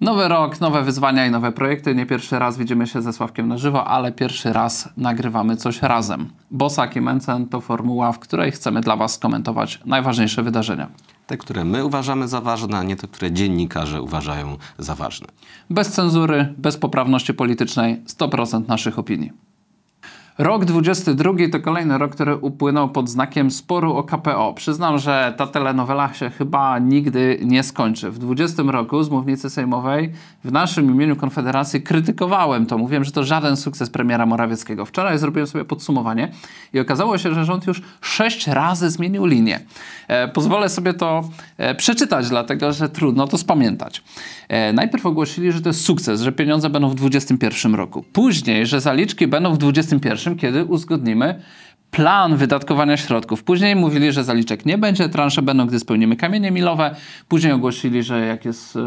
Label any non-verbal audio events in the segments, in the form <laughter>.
Nowy rok, nowe wyzwania i nowe projekty. Nie pierwszy raz widzimy się ze Sławkiem na żywo, ale pierwszy raz nagrywamy coś razem. Bosak i Mencen to formuła, w której chcemy dla Was skomentować najważniejsze wydarzenia. Te, które my uważamy za ważne, a nie te, które dziennikarze uważają za ważne. Bez cenzury, bez poprawności politycznej, 100% naszych opinii. Rok 22 to kolejny rok, który upłynął pod znakiem sporu o KPO. Przyznam, że ta telenowela się chyba nigdy nie skończy. W 20 roku z mównicy sejmowej w naszym imieniu Konfederacji krytykowałem to. Mówiłem, że to żaden sukces premiera Morawieckiego. Wczoraj zrobiłem sobie podsumowanie i okazało się, że rząd już sześć razy zmienił linię. E, pozwolę sobie to przeczytać, dlatego że trudno to spamiętać. E, najpierw ogłosili, że to jest sukces, że pieniądze będą w 2021 roku. Później, że zaliczki będą w 2021, kiedy uzgodnimy plan wydatkowania środków. Później mówili, że zaliczek nie będzie, transze będą, gdy spełnimy kamienie milowe. Później ogłosili, że jak, jest, e,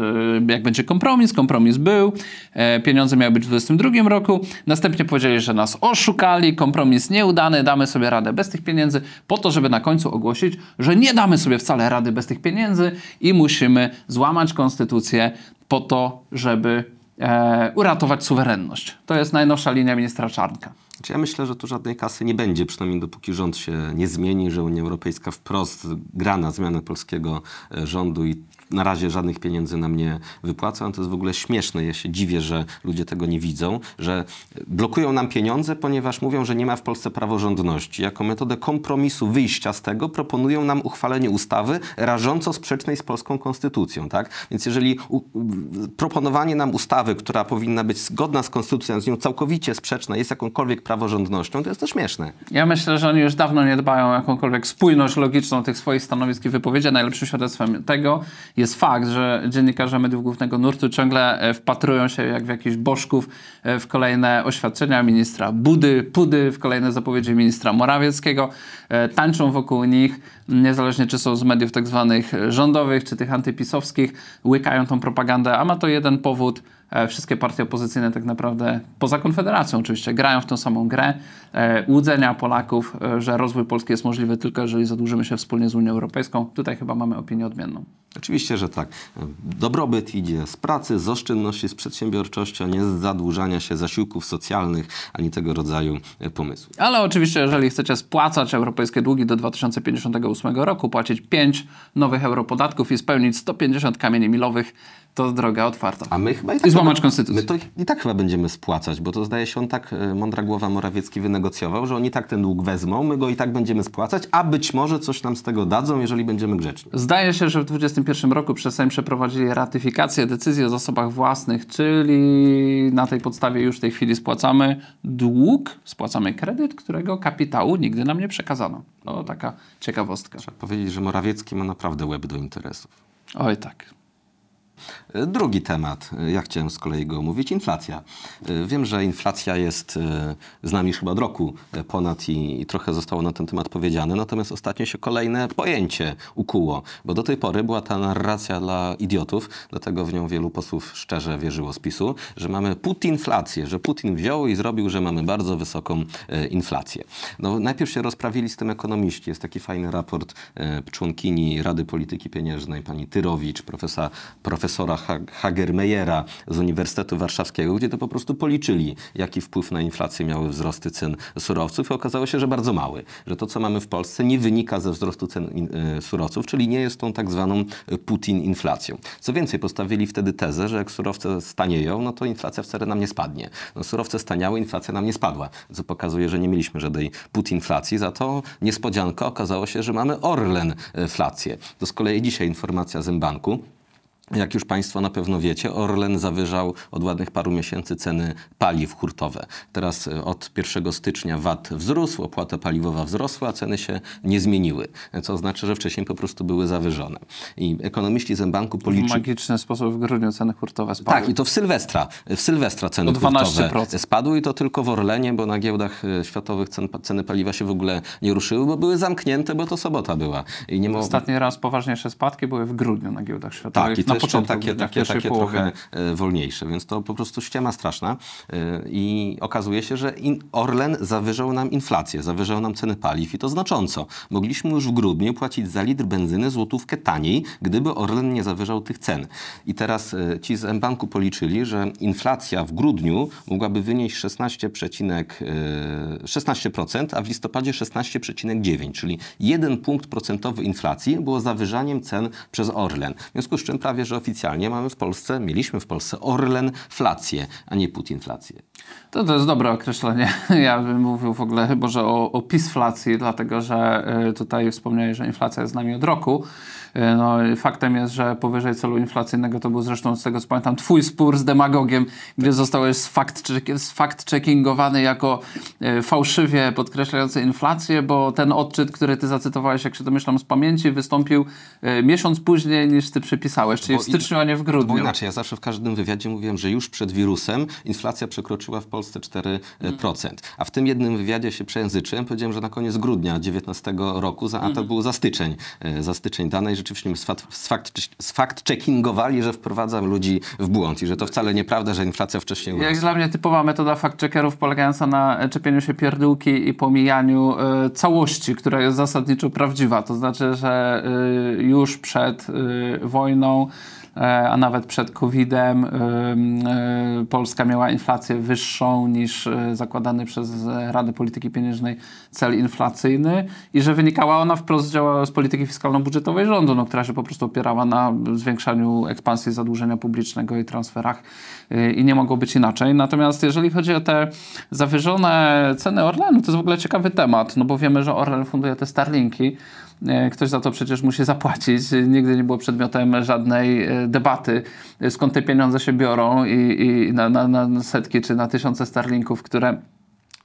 jak będzie kompromis, kompromis był, e, pieniądze miały być w 2022 roku. Następnie powiedzieli, że nas oszukali, kompromis nieudany, damy sobie radę bez tych pieniędzy, po to, żeby na końcu ogłosić, że nie damy sobie wcale rady bez tych pieniędzy i musimy złamać konstytucję po to, żeby e, uratować suwerenność. To jest najnowsza linia ministra Czarnka. Znaczy, ja myślę, że tu żadnej kasy nie będzie, przynajmniej dopóki rząd się nie zmieni, że Unia Europejska wprost gra na zmianę polskiego e, rządu i na razie żadnych pieniędzy nam nie wypłaca. To jest w ogóle śmieszne. Ja się dziwię, że ludzie tego nie widzą, że blokują nam pieniądze, ponieważ mówią, że nie ma w Polsce praworządności. Jako metodę kompromisu wyjścia z tego proponują nam uchwalenie ustawy rażąco sprzecznej z polską konstytucją. Tak? Więc jeżeli proponowanie nam ustawy, która powinna być zgodna z konstytucją, z nią całkowicie sprzeczna, jest jakąkolwiek praworządnością, to jest to śmieszne. Ja myślę, że oni już dawno nie dbają o jakąkolwiek spójność logiczną tych swoich stanowisk i wypowiedzi. Najlepszym świadectwem tego jest fakt, że dziennikarze mediów głównego nurtu ciągle e, wpatrują się jak w jakichś bożków e, w kolejne oświadczenia ministra Budy, Pudy, w kolejne zapowiedzi ministra Morawieckiego. E, tańczą wokół nich, niezależnie czy są z mediów tak zwanych rządowych, czy tych antypisowskich, łykają tą propagandę, a ma to jeden powód – wszystkie partie opozycyjne tak naprawdę, poza Konfederacją oczywiście, grają w tą samą grę. Łudzenia Polaków, że rozwój Polski jest możliwy tylko jeżeli zadłużymy się wspólnie z Unią Europejską. Tutaj chyba mamy opinię odmienną. Oczywiście, że tak. Dobrobyt idzie z pracy, z oszczędności, z przedsiębiorczości, a nie z zadłużania się zasiłków socjalnych, ani tego rodzaju pomysłów. Ale oczywiście, jeżeli chcecie spłacać europejskie długi do 2058 roku, płacić 5 nowych europodatków i spełnić 150 kamieni milowych, to droga otwarta. A my chyba i, tak I złamać konstytucję. My to i tak chyba będziemy spłacać, bo to zdaje się on tak, e, mądra głowa Morawiecki wynegocjował, że oni tak ten dług wezmą, my go i tak będziemy spłacać, a być może coś nam z tego dadzą, jeżeli będziemy grzeczni. Zdaje się, że w 2021 roku przez Sejm przeprowadzili ratyfikację decyzji o zasobach własnych, czyli na tej podstawie już w tej chwili spłacamy dług, spłacamy kredyt, którego kapitału nigdy nam nie przekazano. To taka ciekawostka. Trzeba powiedzieć, że Morawiecki ma naprawdę łeb do interesów. Oj tak. Drugi temat, ja chciałem z kolei go omówić, inflacja. Wiem, że inflacja jest e, z nami już chyba od roku e, ponad i, i, trochę zostało na ten temat powiedziane, natomiast ostatnio się kolejne pojęcie ukuło, bo do tej pory była ta narracja dla idiotów, dlatego w nią wielu posłów szczerze wierzyło z PiSu, że mamy putinflację, że Putin wziął i zrobił, że mamy bardzo wysoką e, inflację. No, najpierw się rozprawili z tym ekonomiści. Jest taki fajny raport członkini Rady Polityki Pieniężnej, pani Tyrowicz, profesora, profesor profesora Hagermeyera z Uniwersytetu Warszawskiego, gdzie to po prostu policzyli, jaki wpływ na inflację miały wzrosty cen surowców i okazało się, że bardzo mały. Że to, co mamy w Polsce nie wynika ze wzrostu cen e, surowców, czyli nie jest tą tak zwaną Putin-inflacją. Co więcej, postawili wtedy tezę, że jak surowce stanieją, no to inflacja wcale nam nie spadnie. No, surowce staniały, inflacja nam nie spadła, co pokazuje, że nie mieliśmy żadnej Putinflacji, za to niespodzianka okazało się, że mamy Orlen-flację. To z kolei dzisiaj informacja z banku jak już Państwo na pewno wiecie, Orlen zawyżał od ładnych paru miesięcy ceny paliw hurtowe. Teraz e, od 1 stycznia VAT wzrósł, opłata paliwowa wzrosła, a ceny się nie zmieniły. Co oznacza, że wcześniej po prostu były zawyżone. I ekonomiści z banku policzyli... W magiczny sposób w grudniu ceny hurtowe spadły. Tak, i to w Sylwestra. W Sylwestra ceny hurtowe spadły i to tylko w Orlenie, bo na giełdach e, światowych cen, ceny paliwa się w ogóle nie ruszyły, bo były zamknięte, bo to sobota była. I nie mo... Ostatni raz poważniejsze spadki były w grudniu na giełdach światowych. Tak, na początku, takie, takie, takie połowie. trochę e, wolniejsze, więc to po prostu ściema straszna E, i okazuje się, że Orlen zawyżał nam inflację, zawyżał nam ceny paliw i to znacząco. Mogliśmy już w grudniu płacić za litr benzyny złotówkę taniej, gdyby Orlen nie zawyżał tych cen. I teraz e, ci z mBanku policzyli, że inflacja w grudniu mogłaby wynieść 16, e, 16%, a w listopadzie 16,9%, czyli jeden punkt procentowy inflacji było zawyżaniem cen przez Orlen. W związku z czym prawie, że oficjalnie mamy w Polsce, mieliśmy w Polsce Orlenflację, a nie putinflację. To, to jest dobre określenie. <laughs> Ja bym mówił w ogóle może o, o pisflacji, dlatego że y, tutaj wspomniałeś, że inflacja jest z nami od roku. Y, No, faktem jest, że powyżej celu inflacyjnego to był zresztą z tego co pamiętam twój spór z demagogiem, gdzie zostałeś sfakt-checkingowany jako y, fałszywie podkreślający inflację, bo ten odczyt, który ty zacytowałeś, jak się domyślam z pamięci, wystąpił miesiąc później niż ty przypisałeś, czyli Bo w styczniu, a nie w Bo grudniu. inaczej, ja zawsze w każdym wywiadzie mówiłem, że już przed wirusem inflacja przekroczyła w Polsce 4%. A w tym jednym wywiadzie się przejęzyczyłem, powiedziałem, że na koniec grudnia 2019 roku, za, a to był za styczeń, e, za styczeń dane i rzeczywiście my sfakt-checkingowali, że wprowadzam ludzi w błąd i że to wcale nieprawda, że inflacja wcześniej Jak dla mnie typowa metoda fact-checkerów polegająca na e, czepieniu się pierdółki i pomijaniu e, całości, która jest zasadniczo prawdziwa. To znaczy, że e, już przed e, wojną, e, a nawet przed COVID-em, e, e, Polska miała inflację wyższą niż e, zakładany przez Radę Polityki Pieniężnej cel inflacyjny i że wynikała ona wprost z, polityki fiskalno-budżetowej rządu, no, która się po prostu opierała na zwiększaniu ekspansji zadłużenia publicznego i transferach y, i nie mogło być inaczej. Natomiast jeżeli chodzi o te zawyżone ceny Orlenu, to jest w ogóle ciekawy temat, no bo wiemy, że Orlen funduje te Starlinki. Y, Ktoś za to przecież musi zapłacić. Nigdy nie było przedmiotem żadnej y, debaty, y, skąd te pieniądze się biorą i, i na, na, na setki czy na tysiące Starlinków, które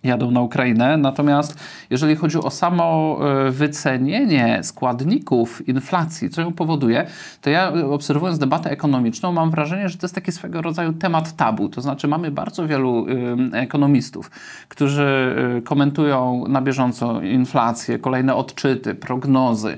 jadą na Ukrainę. Natomiast jeżeli chodzi o samo e, wycenienie składników inflacji, co ją powoduje, to ja e, obserwując debatę ekonomiczną mam wrażenie, że to jest taki swego rodzaju temat tabu. To znaczy mamy bardzo wielu ekonomistów, którzy y, komentują na bieżąco inflację, kolejne odczyty, prognozy.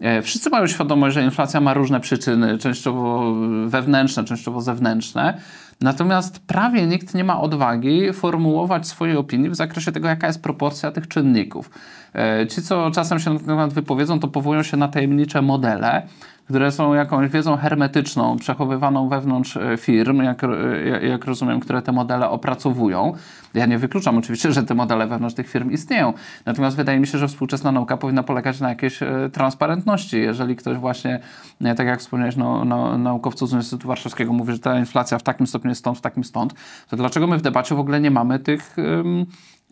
E, Wszyscy mają świadomość, że inflacja ma różne przyczyny, częściowo wewnętrzne, częściowo zewnętrzne. Natomiast prawie nikt nie ma odwagi formułować swojej opinii w zakresie tego, jaka jest proporcja tych czynników. E, Ci, co czasem się na ten temat wypowiedzą, to powołują się na tajemnicze modele, które są jakąś wiedzą hermetyczną, przechowywaną wewnątrz e, firm, jak, e, jak rozumiem, które te modele opracowują. Ja nie wykluczam oczywiście, że te modele wewnątrz tych firm istnieją. Natomiast wydaje mi się, że współczesna nauka powinna polegać na jakiejś e, transparentności. Jeżeli ktoś właśnie, tak jak wspomniałeś, no, no, naukowców z Uniwersytetu Warszawskiego mówi, że ta inflacja w takim stopniu jest stąd, w takim stąd, to dlaczego my w debacie w ogóle nie mamy tych...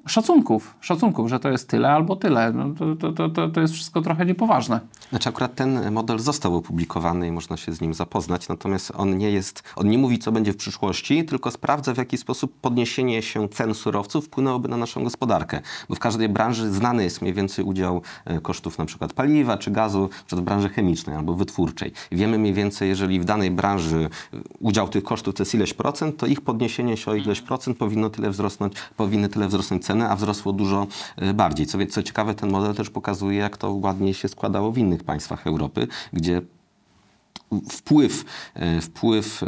Szacunków, szacunków, że to jest tyle albo tyle. No, to, to, to- to, jest wszystko trochę niepoważne. Znaczy akurat ten model został opublikowany i można się z nim zapoznać, natomiast on nie jest, on nie mówi co będzie w przyszłości, tylko sprawdza w jaki sposób podniesienie się cen surowców wpłynęłoby na naszą gospodarkę. Bo w każdej branży znany jest mniej więcej udział e, kosztów na przykład paliwa czy gazu, w branży chemicznej albo wytwórczej. Wiemy mniej więcej, jeżeli w danej branży e, udział tych kosztów to jest ileś procent, to ich podniesienie się o ileś procent powinno tyle wzrosnąć, powinny tyle wzrosnąć ceny, a wzrosło dużo e, bardziej. Co, co ciekawe, ten model też pokazuje, jak to ładnie się składało w innych państwach Europy, gdzie wpływ, e, wpływ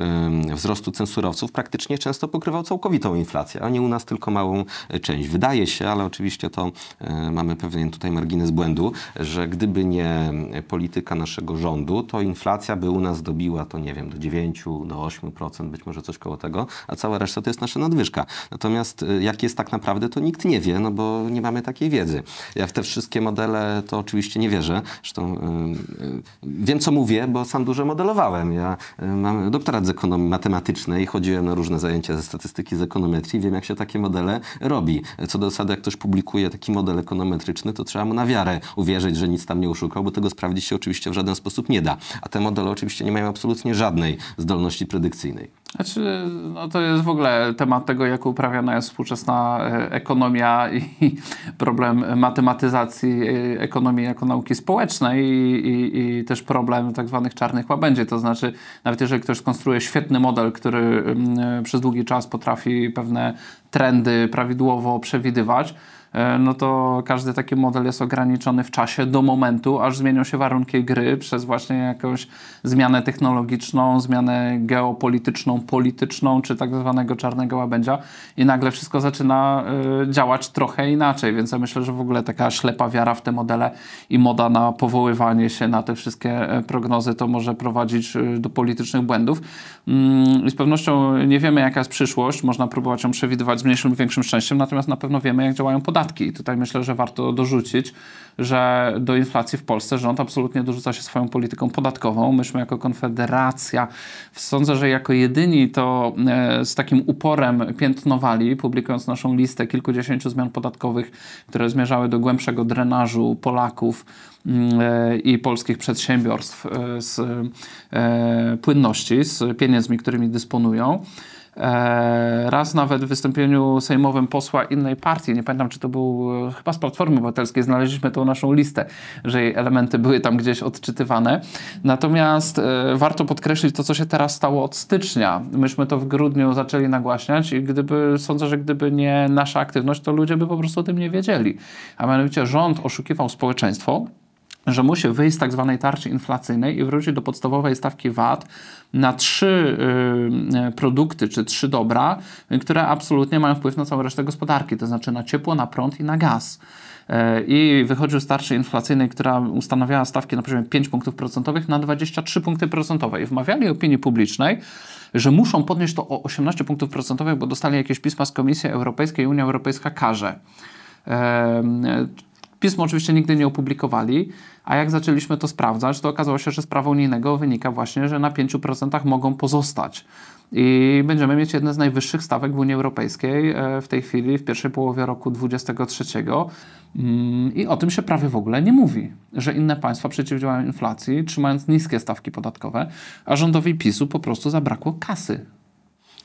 wzrostu cen surowców praktycznie często pokrywał całkowitą inflację, a nie u nas tylko małą e, część. Wydaje się, ale oczywiście to e, mamy pewien tutaj margines błędu, że gdyby nie polityka naszego rządu, to inflacja by u nas dobiła to, nie wiem, do 9, do 8%, być może coś koło tego, a cała reszta to jest nasza nadwyżka. Natomiast jak jest tak naprawdę, to nikt nie wie, no bo nie mamy takiej wiedzy. Ja w te wszystkie modele to oczywiście nie wierzę. Zresztą e, e, wiem, co mówię, bo sam dużo modelowałem. Ja e, mam doktorat z ekonomii matematycznej, chodziłem na różne zajęcia ze statystyki, z ekonometrii, wiem, jak się takie modele robi. Co do zasady, jak ktoś publikuje taki model ekonometryczny, to trzeba mu na wiarę uwierzyć, że nic tam nie oszukał, bo tego sprawdzić się oczywiście w żaden sposób nie da. A te modele oczywiście nie mają absolutnie żadnej zdolności predykcyjnej. Znaczy, no to jest w ogóle temat tego, jak uprawiana jest współczesna e, ekonomia i <laughs> problem matematyzacji e, ekonomii jako nauki społecznej i, i, i też problem tak zwanych czarnych łabędzi. To znaczy, nawet jeżeli ktoś skonstruuje świetny model, który mm, przez długi czas potrafi pewne trendy prawidłowo przewidywać, e, no to każdy taki model jest ograniczony w czasie do momentu, aż zmienią się warunki gry przez właśnie jakąś zmianę technologiczną, zmianę geopolityczną, polityczną, czy tak zwanego czarnego łabędzia. I nagle wszystko zaczyna y, działać trochę inaczej, więc ja myślę, że w ogóle taka ślepa wiara w te modele i moda na powoływanie się na te wszystkie e, prognozy to może prowadzić do politycznych błędów. Mm, I z pewnością nie wiemy, jaka jest przyszłość, można próbować ją przewidywać z mniejszym lub większym szczęściem, natomiast na pewno wiemy, jak działają podatki. I tutaj myślę, że warto dorzucić, że do inflacji w Polsce rząd absolutnie dorzuca się swoją polityką podatkową. Myśmy jako Konfederacja, sądzę, że jako jedyni to e, z takim uporem piętnowali, publikując naszą listę kilkudziesięciu zmian podatkowych, które zmierzały do głębszego drenażu Polaków mm, e, i polskich przedsiębiorstw e, z płynności, z pieniędzmi, którymi dysponują. E, raz nawet w wystąpieniu sejmowym posła innej partii, nie pamiętam czy to był e, chyba z Platformy Obywatelskiej, znaleźliśmy tą naszą listę, że jej elementy były tam gdzieś odczytywane. Natomiast e, warto podkreślić to, co się teraz stało od stycznia. Myśmy to w grudniu zaczęli nagłaśniać i gdyby, sądzę, że gdyby nie nasza aktywność, to ludzie by po prostu o tym nie wiedzieli. A mianowicie rząd oszukiwał społeczeństwo, że musi wyjść z tak zwanej tarczy inflacyjnej i wrócić do podstawowej stawki VAT na trzy y, produkty czy trzy dobra, które absolutnie mają wpływ na całą resztę gospodarki, to znaczy na ciepło, na prąd i na gaz. E, I wychodził z tarczy inflacyjnej, która ustanawiała stawki na poziomie 5 punktów procentowych na 23 punkty procentowe. I wmawiali opinii publicznej, że muszą podnieść to o 18 punktów procentowych, bo dostali jakieś pisma z Komisji Europejskiej i Unia Europejska karze. Pismo oczywiście nigdy nie opublikowali, a jak zaczęliśmy to sprawdzać, to okazało się, że z prawa unijnego wynika właśnie, że na 5% mogą pozostać. I będziemy mieć jedne z najwyższych stawek w Unii Europejskiej e, w tej chwili, w pierwszej połowie roku 2023. Mm, I o tym się prawie w ogóle nie mówi, że inne państwa przeciwdziałają inflacji, trzymając niskie stawki podatkowe, a rządowi PiSu po prostu zabrakło kasy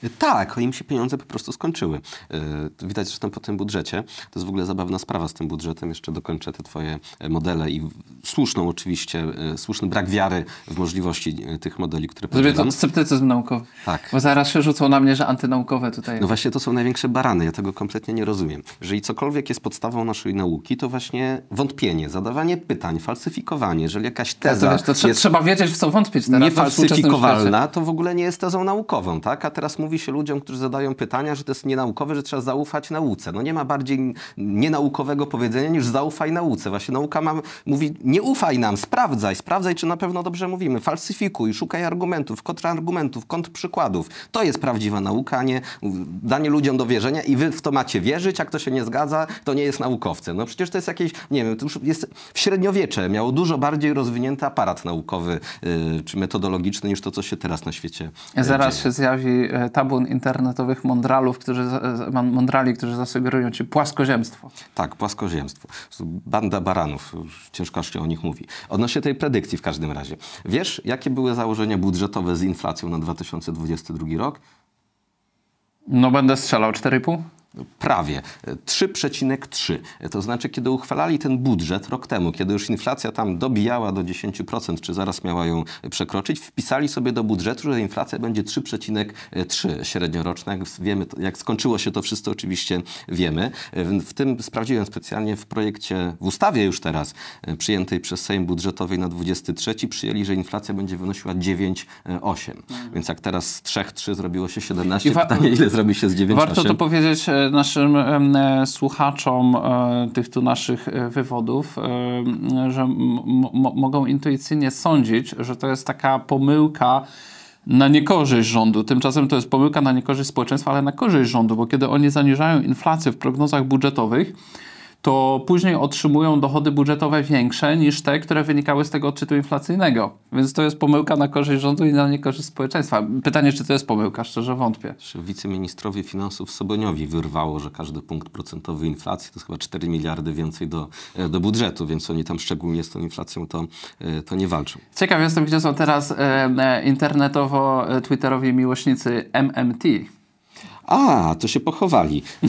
tak, im się pieniądze po prostu skończyły. Yy, widać zresztą po tym budżecie. To jest w ogóle zabawna sprawa z tym budżetem. Jeszcze dokończę te twoje e, modele i słuszną oczywiście, yy, słuszny brak wiary w możliwości tych modeli, które Zrobię to sceptycyzm naukowy. Tak. Bo zaraz się rzucą na mnie, że antynaukowe tutaj. No właśnie to są największe barany. Ja tego kompletnie nie rozumiem. Jeżeli cokolwiek jest podstawą naszej nauki, to właśnie wątpienie, zadawanie pytań, falsyfikowanie. Jeżeli jakaś teza to, wiesz, to jest trzeba wiedzieć, w co wątpić teraz. Niefalsyfikowalna, to w ogóle nie jest tezą naukową, tak? A teraz mówię mówi się ludziom, którzy zadają pytania, że to jest nienaukowe, że trzeba zaufać nauce. No nie ma bardziej nienaukowego powiedzenia niż zaufaj nauce. Właśnie nauka ma, mówi nie ufaj nam, sprawdzaj, sprawdzaj, czy na pewno dobrze mówimy, falsyfikuj, szukaj argumentów, kontrargumentów, kontrprzykładów. To jest prawdziwa nauka, a nie danie ludziom do wierzenia i wy w to macie wierzyć, a kto się nie zgadza, to nie jest naukowcem. No przecież to jest jakieś, nie wiem, to już jest w średniowiecze miało dużo bardziej rozwinięty aparat naukowy yy, czy metodologiczny niż to, co się teraz na świecie Zaraz dzieje. się zjawi e, ta tabun internetowych mądralów, którzy, mądrali, którzy zasugerują ci płaskoziemstwo. Tak, płaskoziemstwo. Banda baranów, ciężko się o nich mówi. Odnośnie tej predykcji w każdym razie. Wiesz, jakie były założenia budżetowe z inflacją na 2022 rok? No będę strzelał 4,5? Prawie 3,3. To znaczy, kiedy uchwalali ten budżet rok temu, kiedy już inflacja tam dobijała do 10%, czy zaraz miała ją przekroczyć, wpisali sobie do budżetu, że inflacja będzie 3,3 średnioroczna. Jak wiemy, jak skończyło się to wszyscy oczywiście wiemy. W tym sprawdziłem specjalnie w projekcie, w ustawie już teraz przyjętej przez Sejm budżetowej na 23 przyjęli, że inflacja będzie wynosiła 9,8. Mhm. Więc jak teraz z 3,3 zrobiło się 17, pytanie ile zrobi się z 9,8? Warto to powiedzieć e, naszym e, słuchaczom e, tych tu naszych e, wywodów, że mogą intuicyjnie sądzić, że to jest taka pomyłka na niekorzyść rządu. Tymczasem to jest pomyłka na niekorzyść społeczeństwa, ale na korzyść rządu, bo kiedy oni zaniżają inflację w prognozach budżetowych, to później otrzymują dochody budżetowe większe niż te, które wynikały z tego odczytu inflacyjnego. Więc to jest pomyłka na korzyść rządu i na niekorzyść społeczeństwa. Pytanie, czy to jest pomyłka? Szczerze wątpię. Wiceministrowie finansów Soboniowi wyrwało, że każdy punkt procentowy inflacji to chyba 4 miliardy więcej do, e, do budżetu, więc oni tam szczególnie z tą inflacją to, e, to nie walczą. Ciekaw jestem, gdzie są teraz e, internetowo-twitterowi miłośnicy MMT. A, to się pochowali. E,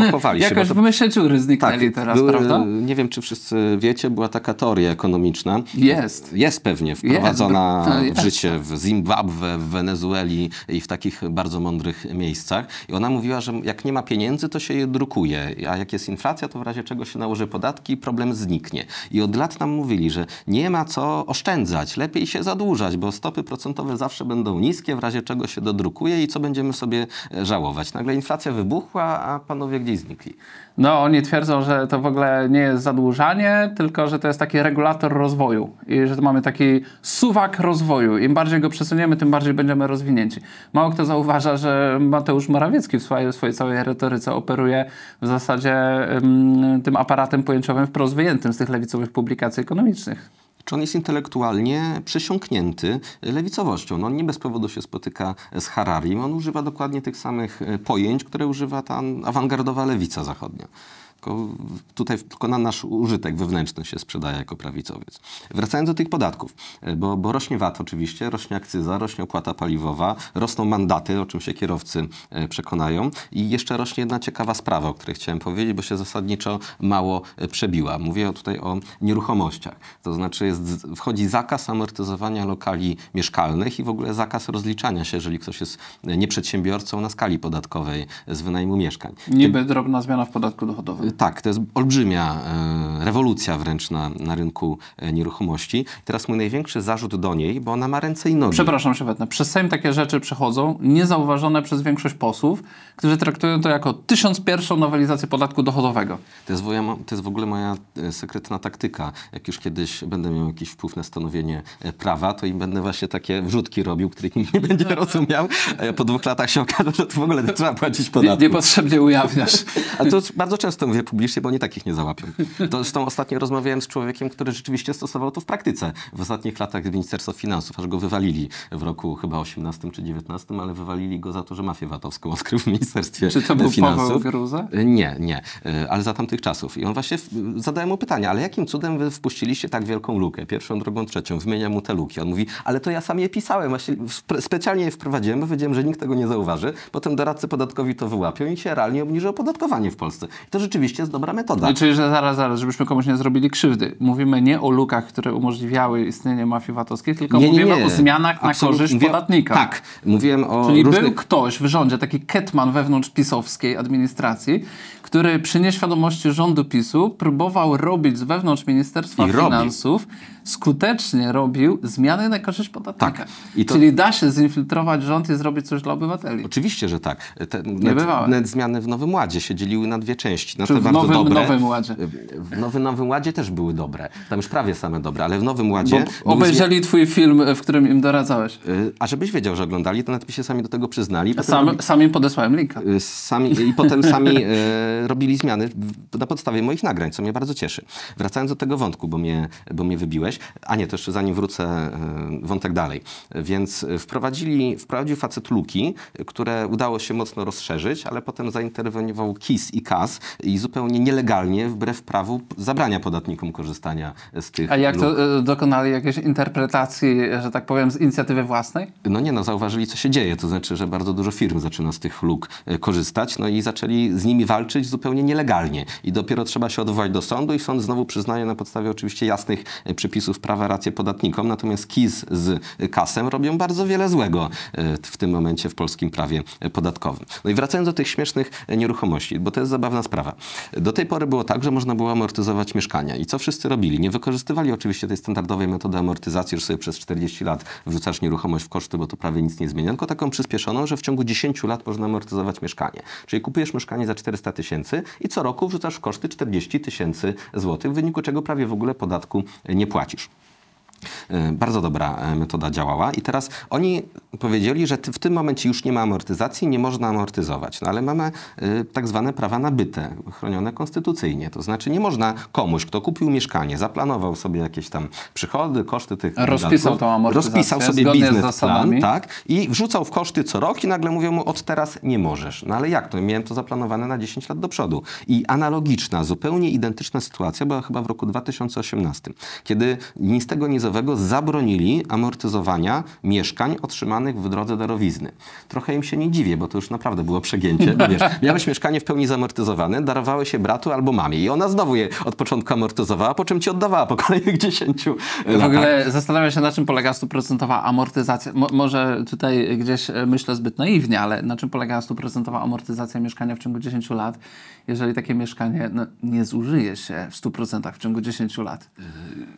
<laughs> pochowali się. Jakoś bo w dziury zniknęli teraz, były- prawda? Nie wiem, czy wszyscy wiecie, była taka teoria ekonomiczna. Jest. Jest pewnie wprowadzona Jest, w życie w Zimbabwe, w Wenezueli i w takich bardzo mądrych miejscach. I ona mówiła, że jak nie ma pieniędzy, to się je drukuje, a jak jest inflacja, to w razie czego się nałoży podatki i problem zniknie. I od lat nam mówili, że nie ma co oszczędzać, lepiej się zadłużać, bo stopy procentowe zawsze będą niskie, w razie czego się dodrukuje i co będziemy sobie e, żałować. Nagle inflacja wybuchła, a panowie gdzieś znikli. No, oni twierdzą, że to w ogóle nie jest zadłużanie, tylko że to jest taki regulator rozwoju i że to mamy taki suwak rozwoju. Im bardziej go przesuniemy, tym bardziej będziemy rozwinięci. Mało kto zauważa, że Mateusz Morawiecki w swojej, w swojej całej retoryce operuje w zasadzie ym, tym aparatem pojęciowym wprost wyjętym z tych lewicowych publikacji ekonomicznych. Czy on jest intelektualnie przesiąknięty lewicowością? No on nie bez powodu się spotyka z Hararim. On używa dokładnie tych samych e, pojęć, które używa ta awangardowa lewica zachodnia. Tylko tutaj tylko na nasz użytek wewnętrzny się sprzedaje jako prawicowiec. Wracając do tych podatków, e, bo, bo rośnie VAT oczywiście, rośnie akcyza, rośnie opłata paliwowa, rosną mandaty, o czym się kierowcy e, przekonają i jeszcze rośnie jedna ciekawa sprawa, o której chciałem powiedzieć, bo się zasadniczo mało e, przebiła. Mówię tutaj o nieruchomościach. To znaczy jest, wchodzi zakaz amortyzowania lokali mieszkalnych i w ogóle zakaz rozliczania się, jeżeli ktoś jest nieprzedsiębiorcą na skali podatkowej z wynajmu mieszkań. Niby drobna zmiana w podatku dochodowym. Tak, to jest olbrzymia e, rewolucja wręcz na, na rynku e, nieruchomości. Teraz mój największy zarzut do niej, bo ona ma ręce i nogi. Przepraszam się wetnę. Przez Sejm takie rzeczy przechodzą niezauważone przez większość posłów, którzy traktują to jako 1001 nowelizację podatku dochodowego. To jest, to jest w ogóle moja e, sekretna taktyka. Jak już kiedyś będę miał jakiś wpływ na stanowienie prawa, to im będę właśnie takie wrzutki robił, których nikt nie będzie <laughs> rozumiał, a po dwóch latach się okaże, że to w ogóle nie trzeba płacić Nie, podatku. niepotrzebnie ujawniasz. Ale to bardzo często mówię publicznie, bo oni takich nie załapią. To zresztą ostatnio rozmawiałem z człowiekiem, który rzeczywiście stosował to w praktyce. W ostatnich latach Ministerstwa Finansów, aż go wywalili w roku chyba 18 czy 19, ale wywalili go za to, że mafię VAT-owską <laughs> odkrył w Ministerstwie Czy to był Finansów. Paweł Gruza? Nie, nie, e, ale za tamtych czasów. I on właśnie zadałem mu pytanie, ale jakim cudem wy wpuściliście tak wielką lukę? Pierwszą, drugą, trzecią. Wymienia mu te luki. On mówi, ale to ja sam je pisałem, właśnie specjalnie je wprowadziłem, bo wiedziałem, że nikt tego nie zauważy. Potem doradcy podatkowi to wyłapią i się realnie obniży opodatkowanie w Polsce. I to rzeczywiście jest dobra metoda. No, czyli, że zaraz, zaraz, żebyśmy komuś nie zrobili krzywdy. Mówimy nie o lukach, które umożliwiały istnienie mafii VAT-owskiej, tylko mówimy o zmianach na Absolutnie. korzyść Mówię- podatnika. Tak, mówiłem o Czyli różnych... był ktoś w rządzie, taki ketman wewnątrz pisowskiej administracji, który przy nieświadomości rządu PiSu próbował robić z wewnątrz Ministerstwa I robi. Finansów, skutecznie robił zmiany na korzyść podatnika. Tak. I to- Czyli da się zinfiltrować rząd i zrobić coś dla obywateli. Oczywiście, że tak. Te, net, net zmiany w Nowym Ładzie się dzieliły na dwie części. Na W bardzo nowym- dobre. Nowym Ładzie? W Nowym, Nowym Ładzie też były dobre. Tam już prawie same dobre, ale w Nowym Bo Ładzie... zmiany- obejrzeli twój film, w którym im doradzałeś. Y, A żebyś wiedział, że oglądali, to nawet się sami do tego przyznali. Sam, robi- sam im podesłałem linka. y, sami, I potem sami e, robili zmiany na podstawie moich nagrań, co mnie bardzo cieszy. Wracając do tego wątku, bo mnie, bo mnie wybiłeś. A nie, to jeszcze zanim wrócę, e, wątek dalej. Więc wprowadzili, wprowadził facet luki, które udało się mocno rozszerzyć, ale potem zainterweniował KIS i KAS i zupełnie nielegalnie, wbrew prawu, zabrania podatnikom korzystania z tych A jak luk. to e, dokonali jakiejś interpretacji, że tak powiem, z inicjatywy własnej? No nie, no zauważyli, co się dzieje. To znaczy, że bardzo dużo firm zaczyna z tych luk e, korzystać, no i zaczęli z nimi walczyć zupełnie nielegalnie. I dopiero trzeba się odwołać do sądu i sąd znowu przyznaje na podstawie oczywiście jasnych e, przepisów prawa rację podatnikom. Natomiast KIS z kasem robią bardzo wiele złego w tym momencie w polskim prawie podatkowym. No i wracając do tych śmiesznych nieruchomości, bo to jest zabawna sprawa. Do tej pory było tak, że można było amortyzować mieszkania. I co wszyscy robili? Nie wykorzystywali oczywiście tej standardowej metody amortyzacji, że sobie przez 40 lat wrzucasz nieruchomość w koszty, bo to prawie nic nie zmienia, tylko taką przyspieszoną, że w ciągu 10 lat można amortyzować mieszkanie. Czyli kupujesz mieszkanie za 400 tysięcy i co roku wrzucasz w koszty 40 tysięcy złotych, w wyniku czego prawie w ogóle podatku nie płacisz. E, Bardzo dobra e, metoda działała i teraz oni powiedzieli, że w tym momencie już nie ma amortyzacji, nie można amortyzować. No ale mamy e, tak zwane prawa nabyte, chronione konstytucyjnie. To znaczy nie można komuś, kto kupił mieszkanie, zaplanował sobie jakieś tam przychody, koszty tych Rozpisał tą amortyzację rozpisał sobie z biznesplan, zasadami. tak, i wrzucał w koszty co rok i nagle mówią mu od teraz nie możesz. No ale jak to? Miałem to zaplanowane na 10 lat do przodu. I analogiczna, zupełnie identyczna sytuacja była chyba w roku 2018, kiedy nic z tego nie finansowego zabronili amortyzowania mieszkań otrzymanych w drodze darowizny. Trochę im się nie dziwię, bo to już naprawdę było przegięcie. Bo wiesz, <laughs> miałeś mieszkanie w pełni zamortyzowane, darowały się bratu albo mamie i ona znowu je od początku amortyzowała, po czym ci oddawała po kolejnych <laughs> 10 W latach. ogóle zastanawiam się, na czym polega stuprocentowa amortyzacja. Mo może tutaj gdzieś e, myślę zbyt naiwnie, ale na czym polega stuprocentowa amortyzacja mieszkania w ciągu 10 lat, jeżeli takie mieszkanie no, nie zużyje się w 100% w ciągu 10 lat?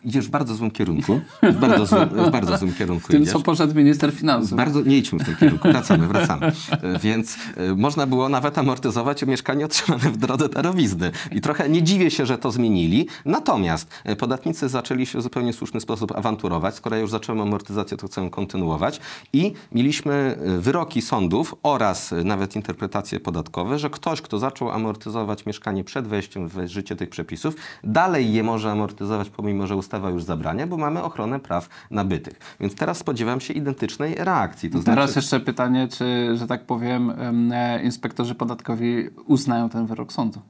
Idziesz w bardzo złym kierunku. W bardzo, złym, w bardzo złym kierunku Tym, idziesz. co poszedł minister finansów. Bardzo, nie idźmy w tym kierunku, wracamy, wracamy. E, Więc e, można było nawet amortyzować mieszkanie otrzymane w drodze darowizny. I trochę nie dziwię się, że to zmienili. Natomiast e, podatnicy zaczęli się w zupełnie słuszny sposób awanturować. Skoro ja już zacząłem amortyzację, to chcę kontynuować. I mieliśmy wyroki sądów oraz nawet interpretacje podatkowe, że ktoś, kto zaczął amortyzować mieszkanie przed wejściem w życie tych przepisów, dalej je może amortyzować, pomimo że ustawa już zabrania, bo mamy ochronę praw nabytych. Więc teraz spodziewam się identycznej reakcji. To Teraz znaczy, jeszcze pytanie, czy, że tak powiem, em, e, inspektorzy podatkowi uznają ten wyrok sądu.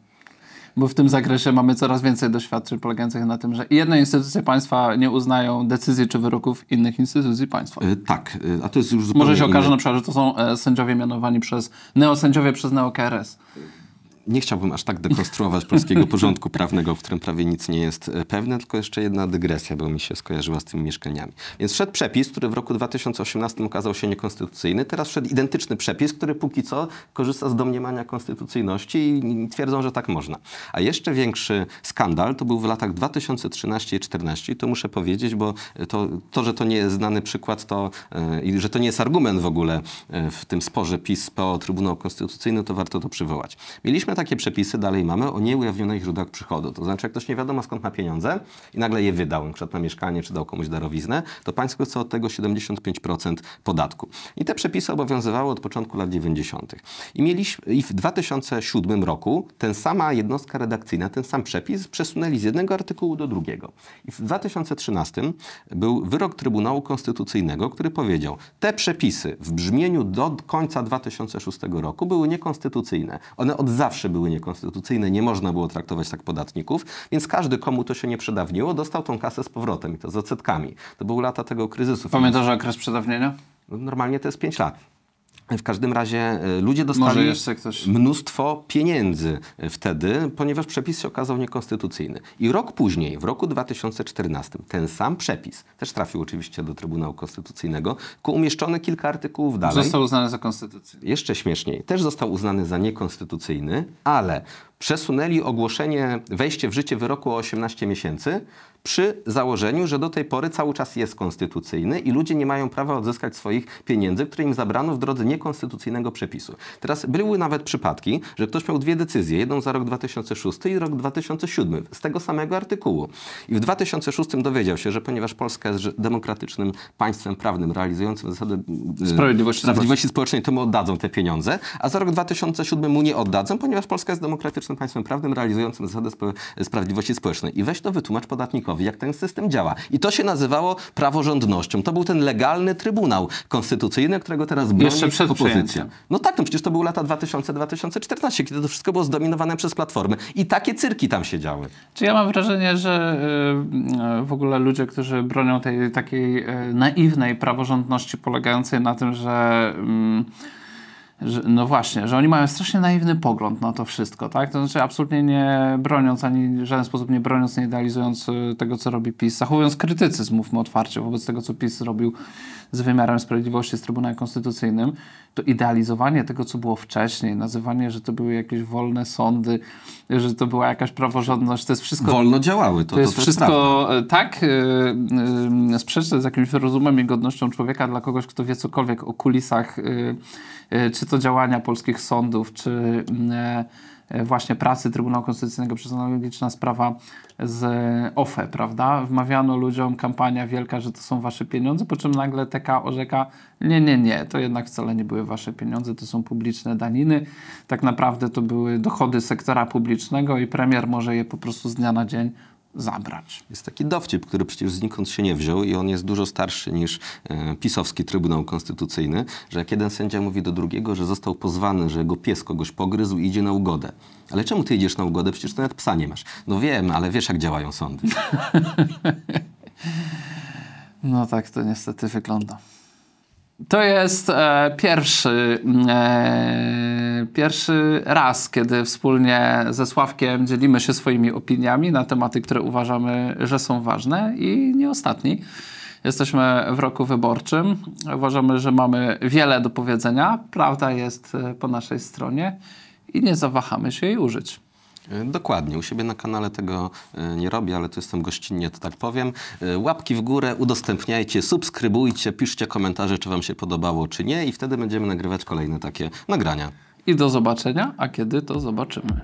Bo w tym zakresie mamy coraz więcej doświadczeń polegających na tym, że jedne instytucje państwa nie uznają decyzji czy wyroków innych instytucji państwa. y, tak, y, a to jest już zupełnie Może się okaże inny- na przykład, że to są e, sędziowie mianowani przez, neosędziowie przez neo-KRS. Nie chciałbym aż tak dekonstruować polskiego <laughs> porządku prawnego, w którym prawie nic nie jest e, pewne, tylko jeszcze jedna dygresja, bo mi się skojarzyła z tymi mieszkaniami. Więc wszedł przepis, który w roku 2018 okazał się niekonstytucyjny. Teraz wszedł identyczny przepis, który póki co korzysta z domniemania konstytucyjności i twierdzą, że tak można. A jeszcze większy skandal to był w latach 2013 i 2014 i to muszę powiedzieć, bo to, to że to nie jest znany przykład to, e, i że to nie jest argument w ogóle e, w tym sporze PiS-PO Trybunał Konstytucyjny, to warto to przywołać. Mieliśmy takie przepisy, dalej mamy, o nieujawnionych źródłach przychodu. To znaczy, jak ktoś nie wiadomo skąd ma pieniądze i nagle je wydał, na przykład na mieszkanie, czy dał komuś darowiznę, to państwo chce od tego 75% podatku. I te przepisy obowiązywały od początku lat 90. I, mieliśmy, I w 2007 roku ten sama jednostka redakcyjna, ten sam przepis przesunęli z jednego artykułu do drugiego. I w 2013 był wyrok Trybunału Konstytucyjnego, który powiedział, te przepisy w brzmieniu do końca 2006 roku były niekonstytucyjne. One od zawsze były niekonstytucyjne, nie można było traktować tak podatników, więc każdy, komu to się nie przedawniło, dostał tą kasę z powrotem i to z odsetkami. To były lata tego kryzysu. Pamiętasz okres przedawnienia? No, Normalnie to jest 5 lat. W każdym razie y, ludzie dostali ktoś- mnóstwo pieniędzy wtedy, ponieważ przepis się okazał niekonstytucyjny. I rok później, w roku 2014, ten sam przepis, też trafił oczywiście do Trybunału Konstytucyjnego, tylko umieszczony kilka artykułów dalej. Został uznany za konstytucję. Jeszcze śmieszniej, też został uznany za niekonstytucyjny, ale przesunęli ogłoszenie, wejście w życie wyroku o 18 miesięcy przy założeniu, że do tej pory cały czas jest konstytucyjny i ludzie nie mają prawa odzyskać swoich pieniędzy, które im zabrano w drodze niekonstytucyjnego przepisu. Teraz były nawet przypadki, że ktoś miał dwie decyzje, jedną za rok 2006 i rok 2007 z tego samego artykułu. I w 2006 dowiedział się, że ponieważ Polska jest demokratycznym państwem prawnym realizującym zasady y, Sprawiedliwości sprawiedliwości społecznej, to mu oddadzą te pieniądze, a za rok 2007 mu nie oddadzą, ponieważ Polska jest demokratycznym państwem prawnym realizującym zasady spo- sprawiedliwości społecznej. I weź to wytłumacz podatnikowi, jak ten system działa. I to się nazywało praworządnością. To był ten legalny Trybunał Konstytucyjny, którego teraz broni Jeszcze przed opozycja. przyjęciem. No tak, no przecież to były lata 2000-2014, kiedy to wszystko było zdominowane przez Platformy. I takie cyrki tam się działy. Czy ja mam wrażenie, że y, w ogóle ludzie, którzy bronią tej takiej y, naiwnej praworządności polegającej na tym, że, mm, że no właśnie, że oni mają strasznie naiwny pogląd na to wszystko, tak? To znaczy absolutnie nie broniąc, ani w żaden sposób nie broniąc, nie idealizując y, tego, co robi PiS, zachowując krytycyzm, mówmy otwarcie, wobec tego, co PiS zrobił z wymiarem sprawiedliwości, z Trybunałem Konstytucyjnym, to idealizowanie tego, co było wcześniej, nazywanie, że to były jakieś wolne sądy, że to była jakaś praworządność, to jest wszystko Wolno działały. To, to jest to, wszystko e, tak y, y, sprzeczne z jakimś rozumem i godnością człowieka dla kogoś, kto wie cokolwiek o kulisach, y, y, czy to działania polskich sądów, czy y, właśnie pracy Trybunału Konstytucyjnego przez analogiczna sprawa z OFE, prawda? Wmawiano ludziom kampania wielka, że to są wasze pieniądze, po czym nagle TK orzeka, nie, nie, nie, to jednak wcale nie były wasze pieniądze, to są publiczne daniny. Tak naprawdę to były dochody sektora publicznego i premier może je po prostu z dnia na dzień zabrać. Jest taki dowcip, który przecież znikąd się nie wziął i on jest dużo starszy niż e, pisowski Trybunał Konstytucyjny, że jak jeden sędzia mówi do drugiego, że został pozwany, że jego pies kogoś pogryzł i idzie na ugodę. Ale czemu ty idziesz na ugodę? Przecież ty nawet psa nie masz. No wiem, ale wiesz jak działają sądy. <laughs> No tak to niestety wygląda. To jest e, pierwszy, e, pierwszy raz, kiedy wspólnie ze Sławkiem dzielimy się swoimi opiniami na tematy, które uważamy, że są ważne i nie ostatni. Jesteśmy w roku wyborczym. Uważamy, że mamy wiele do powiedzenia. Prawda jest e, po naszej stronie i nie zawahamy się jej użyć. E, Dokładnie. U siebie na kanale tego e, nie robię, ale tu jestem gościnnie, to tak powiem. E, Łapki w górę, udostępniajcie, subskrybujcie, piszcie komentarze, czy wam się podobało, czy nie i wtedy będziemy nagrywać kolejne takie nagrania. I do zobaczenia, a kiedy to zobaczymy.